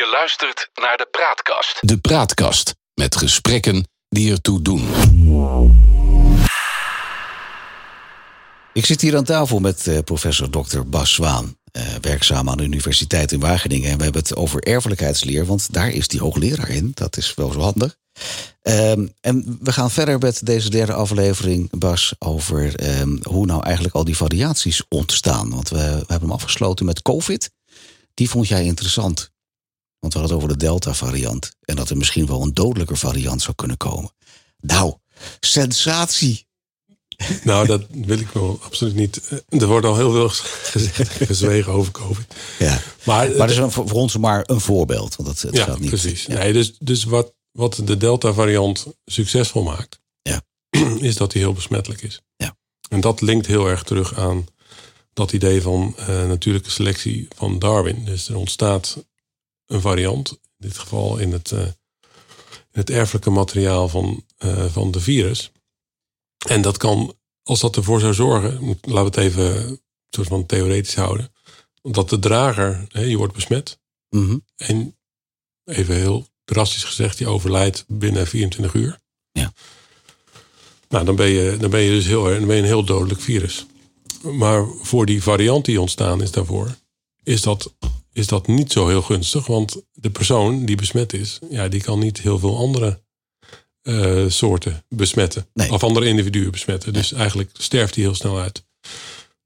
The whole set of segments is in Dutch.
Je luistert naar de Praatkast. De Praatkast met gesprekken die ertoe doen. Ik zit hier aan tafel met uh, professor Dr. Bas Zwaan, uh, werkzaam aan de Universiteit in Wageningen. En we hebben het over erfelijkheidsleer, want daar is die hoogleraar in. Dat is wel zo handig. Um, en we gaan verder met deze derde aflevering, Bas, over um, hoe nou eigenlijk al die variaties ontstaan. Want we, we hebben hem afgesloten met COVID. Die vond jij interessant. Want we hadden het over de Delta-variant. En dat er misschien wel een dodelijker variant zou kunnen komen. Nou, sensatie. Nou, dat wil ik wel absoluut niet. Er wordt al heel veel gezegd gezwegen over COVID. Ja. Maar, maar dat is een, voor ons maar een voorbeeld. Want het ja, gaat niet. Precies. Ja. Nee, dus, dus wat, wat de Delta-variant succesvol maakt, ja. is dat hij heel besmettelijk is. Ja. En dat linkt heel erg terug aan dat idee van uh, natuurlijke selectie van Darwin. Dus er ontstaat een variant, in dit geval in het, uh, in het erfelijke materiaal van, uh, van de virus. En dat kan, als dat ervoor zou zorgen, laten we het even soort van theoretisch houden, dat de drager, hè, je wordt besmet. Mm -hmm. En even heel drastisch gezegd, je overlijdt binnen 24 uur. Ja. Nou, dan ben je, dan ben je dus heel, dan ben je een heel dodelijk virus. Maar voor die variant die ontstaan is daarvoor, is dat, is dat niet zo heel gunstig. Want de persoon die besmet is, ja, die kan niet heel veel andere uh, soorten besmetten. Nee. Of andere individuen besmetten. Dus eigenlijk sterft die heel snel uit.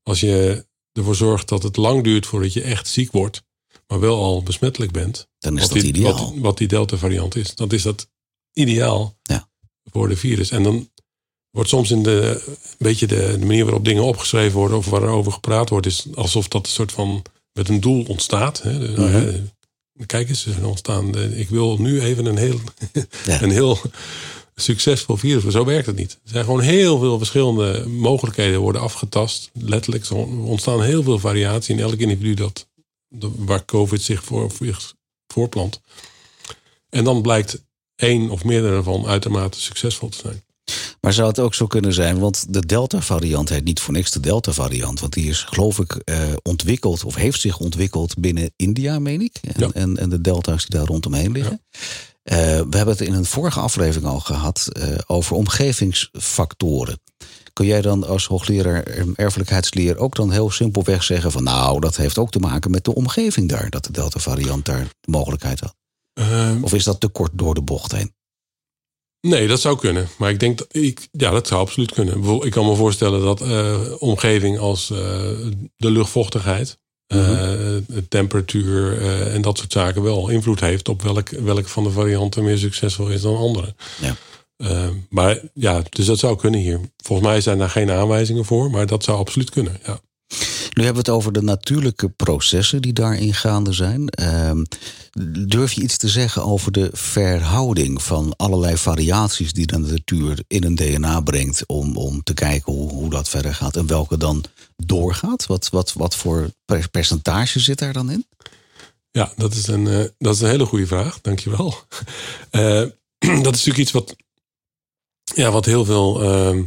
Als je ervoor zorgt dat het lang duurt voordat je echt ziek wordt, maar wel al besmettelijk bent. Dan is wat dat die, ideaal. Wat, wat die Delta variant is. Dan is dat ideaal Ja. voor de virus. En dan wordt soms in de, een beetje de, de manier waarop dingen opgeschreven worden of waarover gepraat wordt, is alsof dat een soort van met een doel ontstaat. Hè. De- Mhm. ja, Kijk eens, er ontstaan. Ik wil nu even een heel, Ja. een heel succesvol virus. Zo werkt het niet. Er zijn gewoon heel veel verschillende mogelijkheden worden afgetast. Letterlijk, er ontstaan heel veel variatie in elk individu dat, waar COVID zich voor, voor- voorplant. En dan blijkt één of meerdere van uitermate succesvol te zijn. Maar zou het ook zo kunnen zijn, want de Delta-variant heet niet voor niks de Delta-variant. Want die is, geloof ik, eh, ontwikkeld of heeft zich ontwikkeld binnen India, meen ik. En, Ja. en, en de delta's die daar rondomheen liggen. Eh, we hebben het in een vorige aflevering al gehad eh, over omgevingsfactoren. Kun jij dan als hoogleraar erfelijkheidsleer ook dan heel simpelweg zeggen van nou, dat heeft ook te maken met de omgeving daar, dat de Delta-variant daar de mogelijkheid had? Ehm, Of is dat te kort door de bocht heen? Nee, dat zou kunnen. Maar ik denk dat ik, ja, dat zou absoluut kunnen. Ik kan me voorstellen dat eh, omgeving als eh, de luchtvochtigheid, eh, de temperatuur en dat soort zaken wel invloed heeft op welk, welke van de varianten meer succesvol is dan andere. Ja. Maar ja, dus dat zou kunnen hier. Volgens mij zijn daar geen aanwijzingen voor, maar dat zou absoluut kunnen. Ja. Nu hebben we het over de natuurlijke processen die daarin gaande zijn. Ehm, durf je iets te zeggen over de verhouding van allerlei variaties die de natuur in een DNA brengt om, om te kijken hoe, hoe dat verder gaat en welke dan doorgaat? Wat, wat, wat voor per- percentage zit daar dan in? Ja, dat is een, eh, dat is een hele goede vraag. Dankjewel. Eh dat is natuurlijk iets wat, ja, wat heel veel ehm,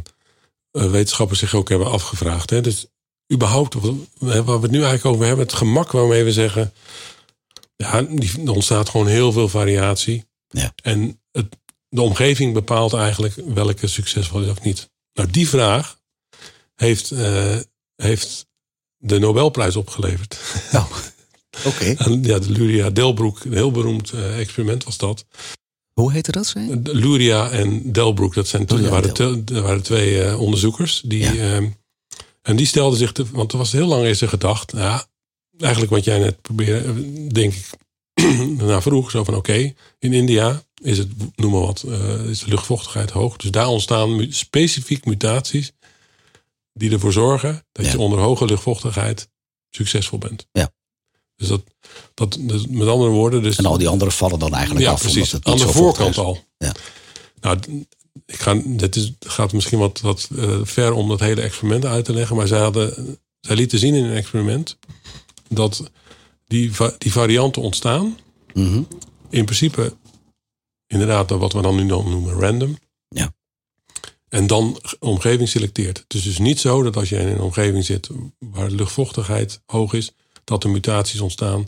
eh, wetenschappers zich ook hebben afgevraagd. Hè. Dus überhaupt, wat waar we het nu eigenlijk over hebben, het gemak waarmee we zeggen, ja, er ontstaat gewoon heel veel variatie. Ja. En het, de omgeving bepaalt eigenlijk welke succesvol is of niet. Nou, die vraag heeft, eh, heeft de Nobelprijs opgeleverd. Oh, oké. Ja, de Luria Delbroek, een heel beroemd eh, experiment was dat. Hoe heette dat? Zei? Luria en Delbroek, dat zijn Luria waren, waren twee eh, onderzoekers. Die, Ja. En die stelden zich, te, want er was heel lang is er gedacht, ja, eigenlijk wat jij net probeerde, denk ik, naar vroeg, zo van oké, in India is het, noem maar wat, eh, is de luchtvochtigheid hoog. Dus daar ontstaan specifiek mutaties die ervoor zorgen dat Ja. je onder hoge luchtvochtigheid succesvol bent. Ja. Dus dat, dat, dus met andere woorden, dus En al die anderen vallen dan eigenlijk ja, af. omdat precies. het Aan de voorkant is. al. Ja. Nou, ik ga, dit is, gaat misschien wat, wat eh, ver om dat hele experiment uit te leggen. Maar zij, hadden, zij lieten zien in een experiment dat die, die varianten ontstaan. Mhm. In principe, inderdaad, wat we dan nu dan noemen random. Ja. En dan omgeving selecteert. Het is dus niet zo dat als je in een omgeving zit waar de luchtvochtigheid hoog is, dat er mutaties ontstaan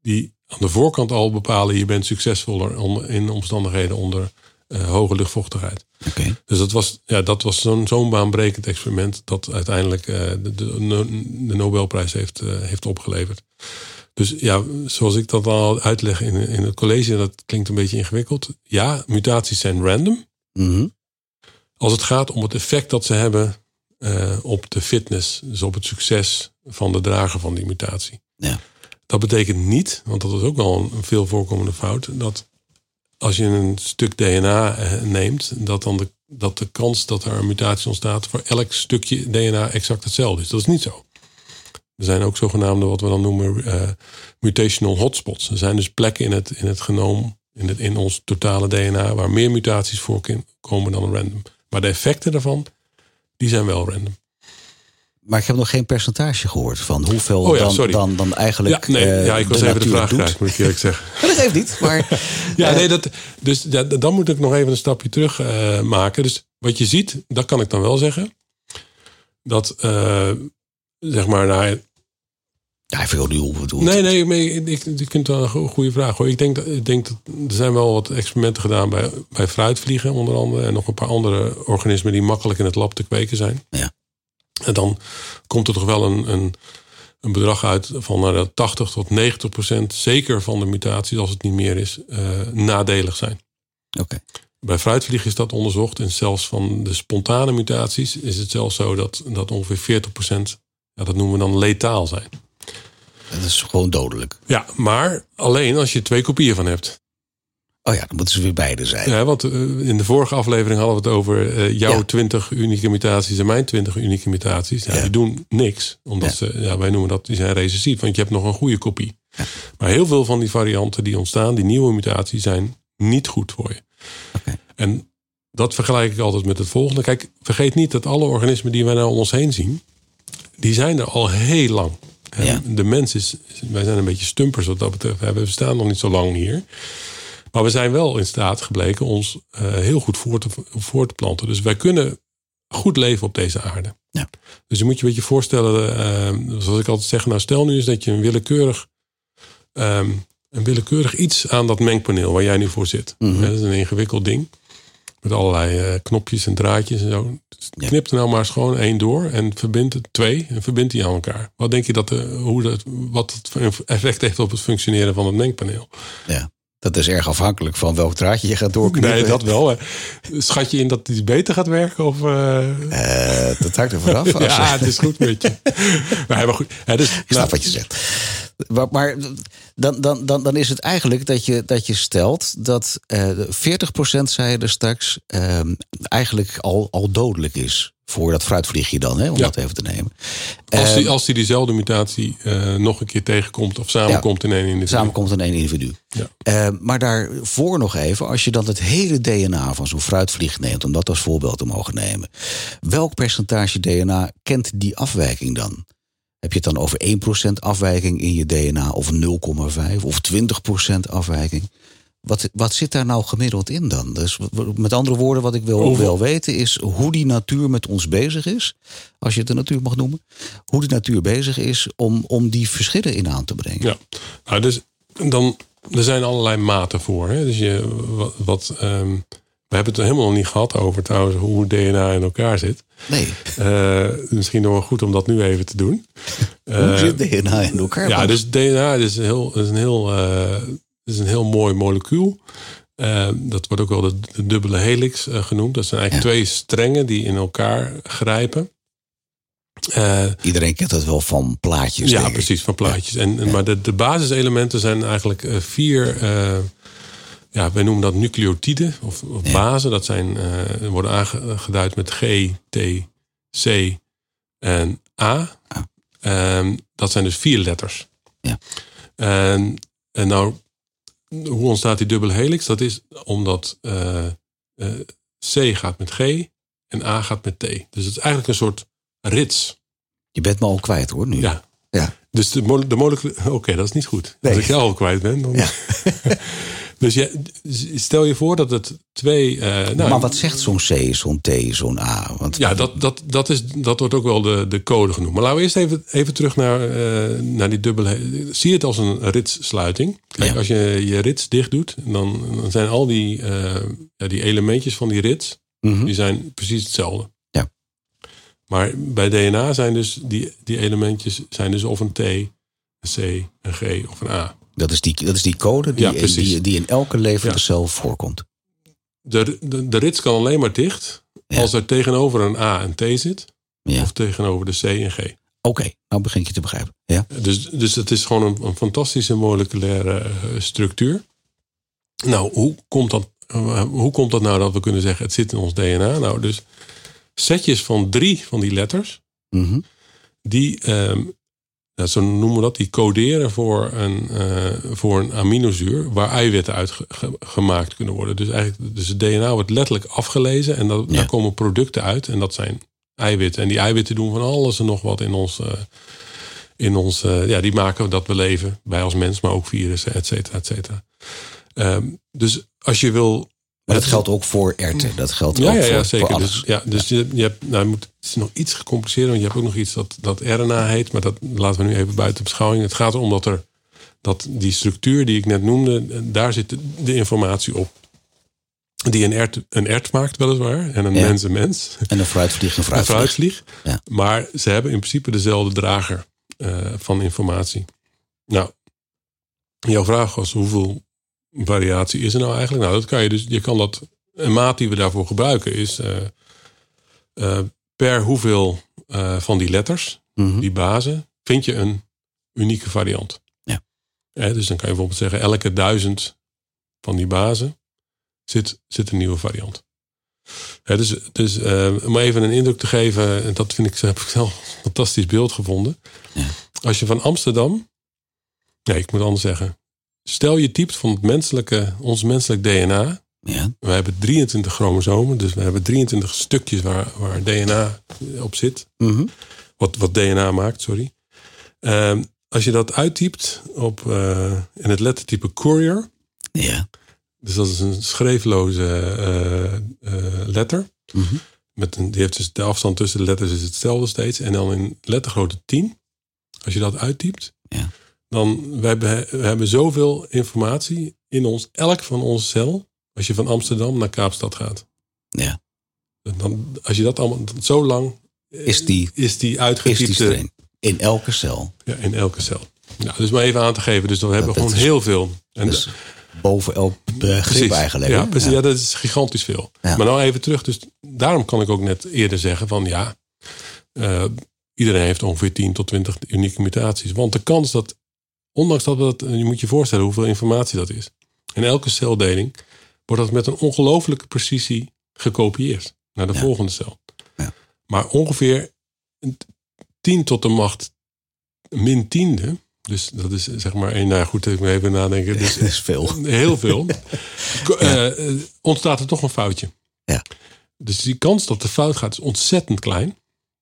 die aan de voorkant al bepalen, je bent succesvoller in omstandigheden onder eh, hoge luchtvochtigheid. Dus dat was, ja, dat was zo'n zo'n baanbrekend experiment dat uiteindelijk eh, de, de, de Nobelprijs heeft, eh, heeft opgeleverd. Dus ja, zoals ik dat al uitleg in, in het college, dat klinkt een beetje ingewikkeld. Ja, mutaties zijn random. Mhm. Als het gaat om het effect dat ze hebben op de fitness, dus op het succes van de drager van die mutatie. Ja. Dat betekent niet, want dat is ook wel een veel voorkomende fout, dat als je een stuk DNA eh, neemt, dat dan de, dat de kans dat er een mutatie ontstaat voor elk stukje DNA exact hetzelfde is. Dat is niet zo. Er zijn ook zogenaamde, wat we dan noemen, eh, mutational hotspots. Er zijn dus plekken in het, in het genoom, in, het, in ons totale DNA, waar meer mutaties voorkomen dan random. Maar de effecten daarvan, die zijn wel random. Maar ik heb nog geen percentage gehoord van hoeveel Oh ja, dan, dan, dan eigenlijk. Ja, nee, eh, ja, ik was de even de vraag kwijt, moet ik eerlijk zeggen. Dat geeft niet. Maar Ja, Eh, nee, dat, dus ja, dan moet ik nog even een stapje terug eh, maken. Dus wat je ziet, dat kan ik dan wel zeggen. Dat, zeg maar, nou, ja, ik nul bedoeld. nee, nee, maar ik, ik, ik vind het wel een go- goede vraag hoor. Ik denk, dat- ik denk dat er zijn wel wat experimenten gedaan bij, bij fruitvliegen, onder andere. En nog een paar andere organismen die makkelijk in het lab te kweken zijn. Ja. En dan komt er toch wel een, een, een bedrag uit van nou, dat 80 tot 90 procent zeker van de mutaties, als het niet meer is, eh, nadelig zijn. Oké. Bij fruitvliegen is dat onderzocht. En zelfs van de spontane mutaties is het zelfs zo dat, dat ongeveer 40%, ja, dat noemen we dan letaal zijn. Dat is gewoon dodelijk. Ja, maar alleen als je twee kopieën van hebt. Oh ja, dan moeten ze weer beide zijn. Ja, want eh, in de vorige aflevering hadden we het over eh, jouw Ja. 20 unieke mutaties en mijn 20 unieke mutaties. Ja, Ja. Die doen niks, omdat Ja. ze, ja, wij noemen dat, die zijn recessief, want je hebt nog een goede kopie. Maar heel veel van die varianten die ontstaan, die nieuwe mutaties, zijn niet goed voor je. Oké. En dat vergelijk ik altijd met het volgende. Kijk, vergeet niet dat alle organismen die wij nou om ons heen zien, die zijn er al heel lang. En Ja. De mens is, wij zijn een beetje stumpers wat dat betreft. We bestaan nog niet zo lang hier. Maar we zijn wel in staat gebleken ons eh, heel goed voor te, voor te planten. Dus wij kunnen goed leven op deze aarde. Ja. Dus je moet je een beetje voorstellen, eh, zoals ik altijd zeg, nou stel nu eens dat je een willekeurig, ehm, een willekeurig iets aan dat mengpaneel waar jij nu voor zit. Mhm. Dat is een ingewikkeld ding. Met allerlei eh, knopjes en draadjes en zo. Dus Ja. Knip er nou maar eens gewoon één door en verbind het twee en verbind die aan elkaar. Wat denk je dat de, hoe dat, wat het effect heeft op het functioneren van het mengpaneel? Ja. Dat is erg afhankelijk van welk draadje je gaat doorknippen. Nee, dat wel. Schat je in dat die beter gaat werken? Of, eh, Eh, dat hangt er vanaf. Als ja, het is goed met je. nee, maar goed. Ja, dus, Ik snap wat je zegt. Maar, maar dan, dan, dan, dan is het eigenlijk dat je, dat je stelt dat eh 40% zei je er straks ehm, eigenlijk al, al dodelijk is. Voor dat fruitvliegje dan, hè, om Ja. dat even te nemen. als, die, als die diezelfde mutatie eh, nog een keer tegenkomt of samenkomt in één individu. Samenkomt in één individu. Ja. Eh, maar daarvoor nog even, als je dan het hele DNA van zo'n fruitvlieg neemt, om dat als voorbeeld te mogen nemen. Welk percentage DNA kent die afwijking dan? Heb je het dan over 1% afwijking in je DNA, of 0,5 of 20% afwijking? Wat, wat zit daar nou gemiddeld in dan? Dus met andere woorden, wat ik wil, Over- wil weten is hoe die natuur met ons bezig is. Als je het de natuur mag noemen. Hoe die natuur bezig is om, om die verschillen in aan te brengen. Ja, nou, dus dan, er zijn allerlei maten voor. Hè? Dus je, wat, wat, ehm, we hebben het er helemaal nog niet gehad over trouwens hoe DNA in elkaar zit. Nee, Eh, misschien nog wel goed om dat nu even te doen. hoe Eh, zit DNA in elkaar? Ja, dus DNA is heel, is een heel, eh, is een heel mooi molecuul. Eh, dat wordt ook wel de, de dubbele helix eh, genoemd. Dat zijn eigenlijk twee strengen die in elkaar grijpen. Eh, Iedereen kent dat wel van plaatjes. ja, precies, van plaatjes. En, en- Maar de, de basiselementen zijn eigenlijk vier. ja, wij noemen dat nucleotiden of, of bazen. Dat zijn, worden aangeduid met G, T, C en A. Ah. Ehm, dat zijn dus vier letters. Ja. En, en nou, hoe ontstaat die dubbele helix? Dat is omdat eh, eh, C gaat met G en A gaat met T. Dus het is eigenlijk een soort rits. Je bent me al kwijt hoor nu. Ja. Ja. Dus de, mole- de. Oké, dat is niet goed. Nee. Als ik jou al kwijt ben, dan... Ja. Dus je, stel je voor dat het twee. eh, nou, maar wat zegt zo'n C, zo'n T, zo'n A? Want Ja, dat, dat, dat, is, dat wordt ook wel de, de code genoemd. Maar laten we eerst even, even terug naar, eh, naar die dubbele. Zie het als een ritssluiting. Kijk, Ja. als je je rits dicht doet, dan, dan zijn al die, eh, ja, die elementjes van die rits, Mhm. die zijn precies hetzelfde. Ja. Maar bij DNA zijn dus die, die elementjes zijn dus of een T, een C, een G of een A. dat, is die, dat is die code die, Ja, die, die in elke levende Ja. cel voorkomt. De, de, de rits kan alleen maar dicht Ja. als er tegenover een A een T zit, of tegenover de C een G. Oké, nou begin je te begrijpen. Ja. Dus, dus het is gewoon een, een fantastische moleculaire eh, structuur. Nou, hoe komt, dat, eh, hoe komt dat nou dat we kunnen zeggen het zit in ons DNA? Nou, dus setjes van drie van die letters, Mhm. die, ehm, zo noemen we dat, die coderen voor een, eh, voor een aminozuur waar eiwitten uit ge- ge- gemaakt kunnen worden. Dus eigenlijk, dus het DNA wordt letterlijk afgelezen en dat, Ja. daar komen producten uit en dat zijn eiwitten. En die eiwitten doen van alles en nog wat in ons. eh, in ons, eh, ja, die maken dat we leven. Wij als mens, maar ook virussen, et cetera, et cetera. Ehm, dus als je wil. Maar dat geldt ook voor erten. Dat geldt Ja, ook ja, voor, ja voor zeker. alles. Dus, ja, dus Je, je hebt, nou, je moet, het is nog iets gecompliceerder, want je hebt ook nog iets dat, dat RNA heet, maar dat laten we nu even buiten beschouwing. Het gaat erom dat er dat die structuur die ik net noemde, daar zit de, de informatie op. Die een ert, een ert maakt, weliswaar, en een mens een mens. En een fruitvlieg, een Een fruitvlieg. Maar ze hebben in principe dezelfde drager eh, van informatie. Nou, jouw vraag was hoeveel variatie is er nou eigenlijk? Nou, dat kan je dus, je kan dat, een maat die we daarvoor gebruiken is eh, eh, per hoeveel eh, van die letters, Mhm. die bazen, vind je een unieke variant. Ja. Eh, dus dan kan je bijvoorbeeld zeggen, elke duizend van die bazen zit, zit een nieuwe variant. Hè, dus dus eh, om even een indruk te geven, en dat vind ik, heb ik zelf een fantastisch beeld gevonden. Ja. Als je van Amsterdam, nee, ik moet anders zeggen. Stel je typt van het menselijke, ons menselijk DNA. Ja. We hebben 23 chromosomen, dus we hebben 23 stukjes waar, waar DNA op zit. Mhm. Wat, wat DNA maakt, sorry. Ehm, als je dat uittypt op, eh, in het lettertype courier, ja. dus dat is een schreefloze eh, eh, letter. Mhm. Met een, die heeft dus de afstand tussen de letters is hetzelfde steeds. En dan in lettergrootte 10, als je dat uittypt, Ja. Dan we hebben we hebben zoveel informatie in ons, elk van onze cel, als je van Amsterdam naar Kaapstad gaat. Ja. Dan, als je dat allemaal zo lang eh, Is die- is die uitgetypte streng. In elke cel. ja, in elke cel. Nou, dus maar even aan te geven. Dus dan hebben we dat gewoon is- heel veel. En Dus boven elk begrip eigenlijk. Ja, precies. Ja. dat is gigantisch veel. Ja. Maar nou even terug. Dus daarom kan ik ook net eerder zeggen van ja, eh, iedereen heeft ongeveer 10 tot 20 unieke mutaties. Want de kans dat, ondanks dat we dat, je moet je voorstellen hoeveel informatie dat is. In elke celdeling wordt dat met een ongelofelijke precisie gekopieerd naar de Ja. volgende cel. Ja. Maar ongeveer 10 tot de macht min tiende. Dus dat is zeg maar één. Nou goed, even even nadenken. Dus Dat is veel. heel veel, eh, eh, ontstaat er toch een foutje. Ja. Dus die kans dat de fout gaat is ontzettend klein.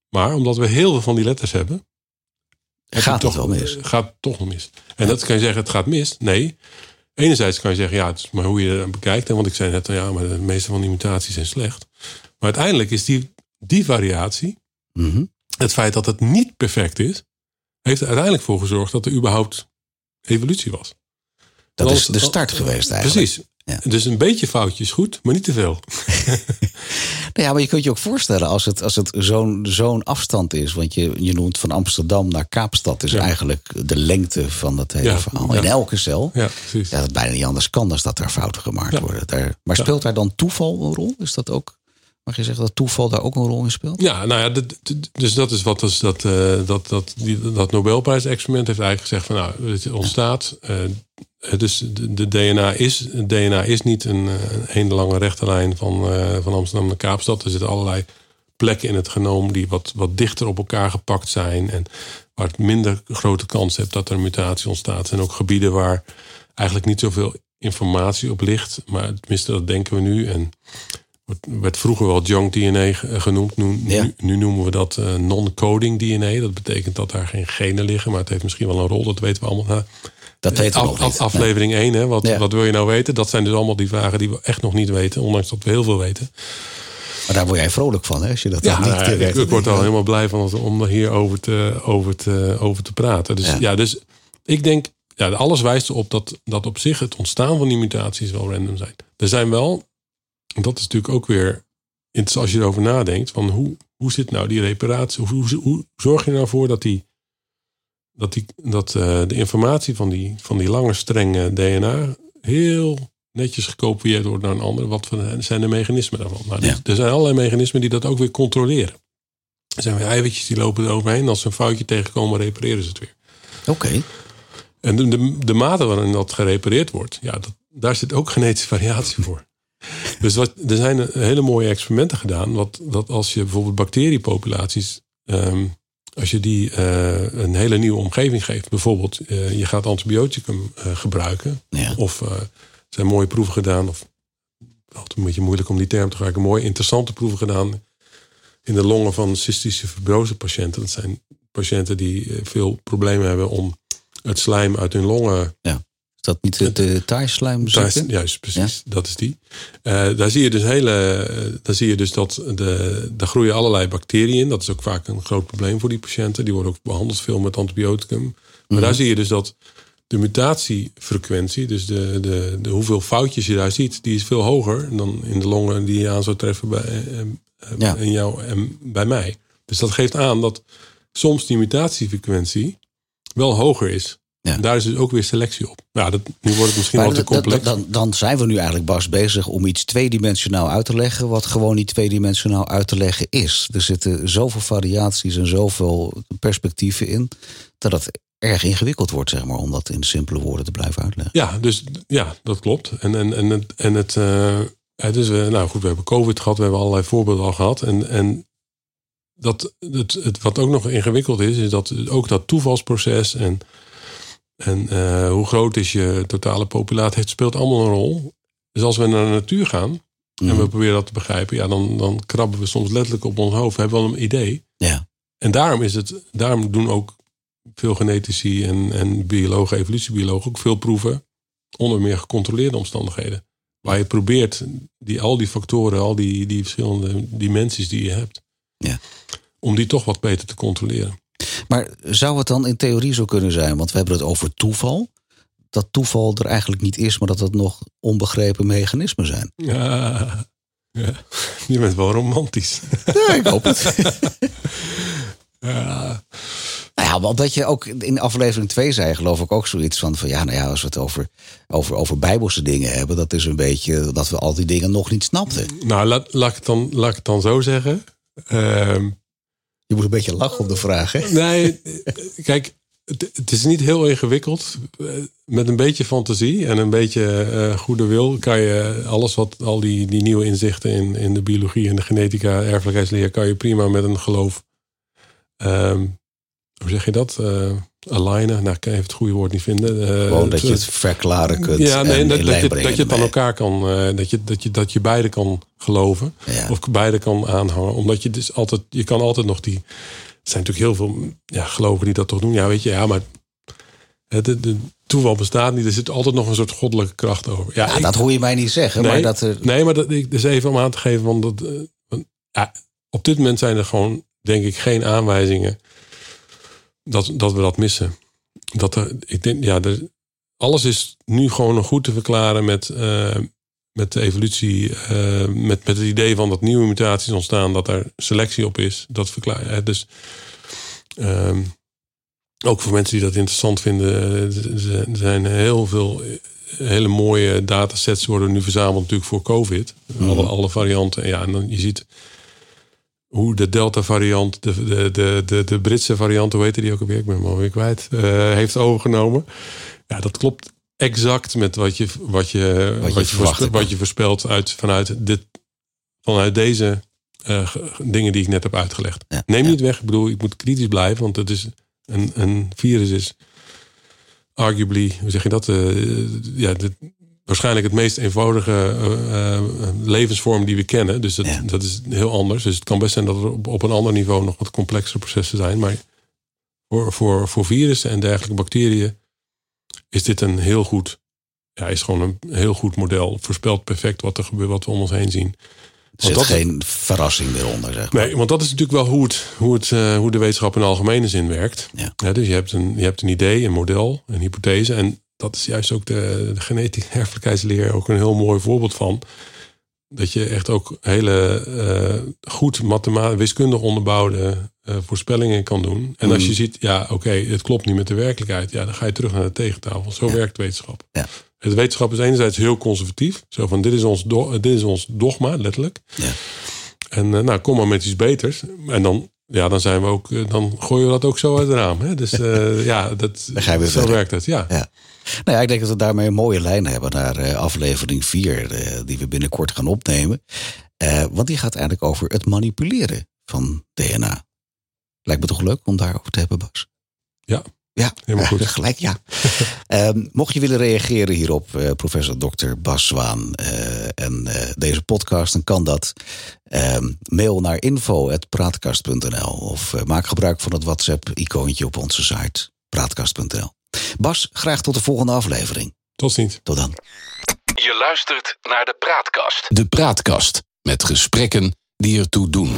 Maar omdat we heel veel van die letters hebben, Gaat het toch, wel mis? Gaat het toch wel mis. En dat kan je zeggen, het gaat mis. Nee. Enerzijds kan je zeggen, ja, het is maar hoe je het bekijkt. Want ik zei net, ja, maar de meeste van die mutaties zijn slecht. Maar uiteindelijk is die, die variatie, Mhm. het feit dat het niet perfect is, heeft er uiteindelijk voor gezorgd dat er überhaupt evolutie was. Dat is de start geweest eigenlijk. Precies. Ja. Dus een beetje foutje is goed, maar niet te veel. Nou ja, maar je kunt je ook voorstellen als het, als het zo'n zo'n afstand is. Want je, je noemt van Amsterdam naar Kaapstad. is Ja. eigenlijk de lengte van dat hele Ja, verhaal. In elke cel. Ja, precies. Dat bijna niet anders kan dan dat er fouten gemaakt worden. Daar, maar speelt daar dan toeval een rol? Is dat ook, mag je zeggen dat toeval daar ook een rol in speelt? Ja, nou ja, dus dat is wat dus dat, eh, dat, dat, die, dat Nobelprijs-experiment heeft eigenlijk gezegd van nou, het ontstaat. eh, dus de, de DNA, is, DNA is niet een, eh, een lange rechte lijn van, eh, van Amsterdam naar Kaapstad. Er zitten allerlei plekken in het genoom die wat, wat dichter op elkaar gepakt zijn. En waar het minder grote kans hebt dat er een mutatie ontstaat. En ook gebieden waar eigenlijk niet zoveel informatie op ligt. Maar tenminste, dat denken we nu. En werd vroeger wel junk DNA ge- genoemd. Nu, Ja. nu, nu noemen we dat eh, non-coding DNA. Dat betekent dat daar geen genen liggen. Maar het heeft misschien wel een rol, dat weten we allemaal. Nou, Dat weten we nog niet. aflevering 1, hè? Wat, Ja. wat wil je nou weten? Dat zijn dus allemaal die vragen die we echt nog niet weten. Ondanks dat we heel veel weten. Maar daar word jij vrolijk van, hè? Als je dat dan niet nou ja, eh, ik, ik word al helemaal blij van om hier over te, over te, over te praten. Dus Ja. ja, dus ik denk, ja, alles wijst erop dat, dat op zich het ontstaan van die mutaties wel random zijn. Er zijn wel, dat is natuurlijk ook weer, interessant als je erover nadenkt, van hoe, hoe zit nou die reparatie? Hoe, hoe, hoe zorg je er nou voor dat, die, dat, die, dat eh, de informatie van die, van die lange strenge DNA heel netjes gekopieerd wordt naar een ander? Wat zijn de mechanismen daarvan? Nou, Ja. Er zijn allerlei mechanismen die dat ook weer controleren. Er zijn weer eiwitjes die lopen er overheen. Als ze een foutje tegenkomen, repareren ze het weer. Oké. En de, de, de mate waarin dat gerepareerd wordt, ja, dat, daar zit ook genetische variatie voor. Dus wat, er zijn hele mooie experimenten gedaan. Wat, dat als je bijvoorbeeld bacteriepopulaties, ehm, als je die eh, een hele nieuwe omgeving geeft, bijvoorbeeld eh, je gaat antibioticum eh, gebruiken, Ja. of er zijn mooie proeven gedaan, of altijd een beetje moeilijk om die term te gebruiken, mooie interessante proeven gedaan in de longen van cystische fibrose patiënten. Dat zijn patiënten die veel problemen hebben om het slijm uit hun longen Is dat niet de, de is- juist, precies. Dat is die. Eh, daar zie je dus hele. eh, daar zie je dus dat de, daar groeien allerlei bacteriën in. Dat is ook vaak een groot probleem voor die patiënten. Die worden ook behandeld veel met antibioticum. Maar daar zie je dus dat de mutatiefrequentie, dus de, de, de hoeveel foutjes je daar ziet, die is veel hoger dan in de longen die je aan zou treffen bij, eh, eh, Ja. in jou en bij mij. Dus dat geeft aan dat soms die mutatiefrequentie wel hoger is. Ja. Daar is dus ook weer selectie op. Nou, dat, nu wordt het misschien al te complex. dan, dan zijn we nu eigenlijk, Bas, bezig om iets tweedimensionaal uit te leggen. wat gewoon niet tweedimensionaal uit te leggen is. Er zitten zoveel variaties en zoveel perspectieven in. dat het erg ingewikkeld wordt, zeg maar, om dat in simpele woorden te blijven uitleggen. Ja, dus ja, dat klopt. En, en, en het, en het het is, eh, nou goed, we hebben COVID gehad, we hebben allerlei voorbeelden al gehad. En, en dat, het, het, wat ook nog ingewikkeld is, is dat ook dat toevalsproces en, en eh, hoe groot is je totale populatie, het speelt allemaal een rol. Dus als we naar de natuur gaan en we Mhm. proberen dat te begrijpen, ja, dan, dan krabben we soms letterlijk op ons hoofd. We hebben wel een idee. Ja. En daarom is het, daarom doen ook veel genetici en, en biologen, evolutiebiologen ook veel proeven onder meer gecontroleerde omstandigheden. Waar je probeert die, al die factoren, al die, die verschillende dimensies die je hebt, Ja. om die toch wat beter te controleren. Maar zou het dan in theorie zo kunnen zijn? Want we hebben het over toeval. Dat toeval er eigenlijk niet is, maar dat het nog onbegrepen mechanismen zijn. Ja, ja. je bent wel romantisch. Ja, ik hoop het. Ja, Nou ja, want dat je ook in aflevering 2 zei, geloof ik ook zoiets van: van ja, nou ja, als we het over, over, over bijbelse dingen hebben, dat is een beetje dat we al die dingen nog niet snapten. nou, laat, laat, ik het dan, laat ik het dan zo zeggen. Ehm, Je moet een beetje lachen op de vraag, hè? Nee, kijk, het, is niet heel ingewikkeld. Eh, Met een beetje fantasie en een beetje eh, goede wil kan je alles wat al die, die nieuwe inzichten in, in de biologie en de genetica, erfelijkheidsleer, kan je prima met een geloof. ehm, hoe zeg je dat? Eh alignen. Nou, ik kan even het goede woord niet vinden. Eh, Gewoon dat je het verklaren kunt. ja, nee, en dat, je, dat je het aan elkaar kan, eh, dat, je, dat, je, dat je beide kan geloven. Ja. Of beide kan aanhangen. Omdat je dus altijd, je kan altijd nog die. Er zijn natuurlijk heel veel ja, geloven die dat toch doen. Ja, weet je, ja, maar het, de, de toeval bestaat niet. Er zit altijd nog een soort goddelijke kracht over. Ja, Ja, ik- dat hoor je mij niet zeggen, maar dat er. nee, maar dat, ik, dus even om aan te geven, want dat, ja, op dit moment zijn er gewoon, denk ik, geen aanwijzingen dat, dat we dat missen. Dat er, ik denk, ja, er, alles is nu gewoon nog goed te verklaren met, eh, met de evolutie, eh, met, met het idee van dat nieuwe mutaties ontstaan, dat er selectie op is. Dat verklaar hè, Dus ehm, ook voor mensen die dat interessant vinden, eh, er zijn heel veel hele mooie datasets worden nu verzameld natuurlijk voor COVID. Alle, alle varianten. Ja, en dan je ziet hoe de Delta variant, de, de, de, de, de Britse variant, hoe heette die ook alweer? Ik ben hem alweer kwijt. eh, heeft overgenomen. Ja, dat klopt exact met wat je, wat je, wat je je, verwacht voorspelt, wat je voorspelt uit, vanuit, dit, vanuit deze eh, ge- dingen die ik net heb uitgelegd. Ja, Neem ja. niet weg, ik bedoel, ik moet kritisch blijven, want het is een, een virus is arguably, hoe zeg je dat? eh, ja, de, waarschijnlijk het meest eenvoudige eh, eh, levensvorm die we kennen. Dus dat, Ja. dat is heel anders. Dus het kan best zijn dat er op, op een ander niveau nog wat complexere processen zijn. Maar voor, voor, voor virussen en dergelijke bacteriën is dit een heel goed, ja, is gewoon een heel goed model. Voorspelt perfect wat er gebeurt, wat we om ons heen zien. Er zit dat is- geen verrassing meer onder. Zeg. maar. Nee, want dat is natuurlijk wel hoe, het, hoe, het, eh, hoe de wetenschap in algemene zin werkt. Ja. dus je hebt, een, je hebt een idee, een model, een hypothese. En dat is juist ook de, de genetische erfelijkheidsleer ook een heel mooi voorbeeld van. Dat je echt ook hele eh, goed mathematisch, wiskundig onderbouwde eh, voorspellingen kan doen. En als Mm. je ziet, ja, oké, het klopt niet met de werkelijkheid. Ja, dan ga je terug naar de tegentafel. Zo Ja. werkt wetenschap. Ja. De wetenschap is enerzijds heel conservatief. Zo van, dit is ons, do- dit is ons dogma, letterlijk. Ja. En eh, nou, kom maar met iets beters. En dan, ja, dan zijn we ook, eh, dan gooien we dat ook zo uit het raam. Hè? Dus eh, ja, dat, zo verder. werkt het. Ja. Ja. Nou ja, ik denk dat we daarmee een mooie lijn hebben naar eh, aflevering 4, die we binnenkort gaan opnemen. Want die gaat eigenlijk over het manipuleren van DNA. Lijkt me toch leuk om daarover te hebben, Bas? Ja. Ja, Helemaal goed. gelijk ja. Ehm, mocht je willen reageren hierop, eh, professor Dr. Bas Zwaan eh, en eh, deze podcast, dan kan dat. Ehm, mail naar info.praatkast.nl of maak gebruik van het WhatsApp-icoontje op onze site praatkast.nl. Bas, graag tot de volgende aflevering. Tot ziens. Tot dan. Je luistert naar de Praatkast. De Praatkast met gesprekken die ertoe doen.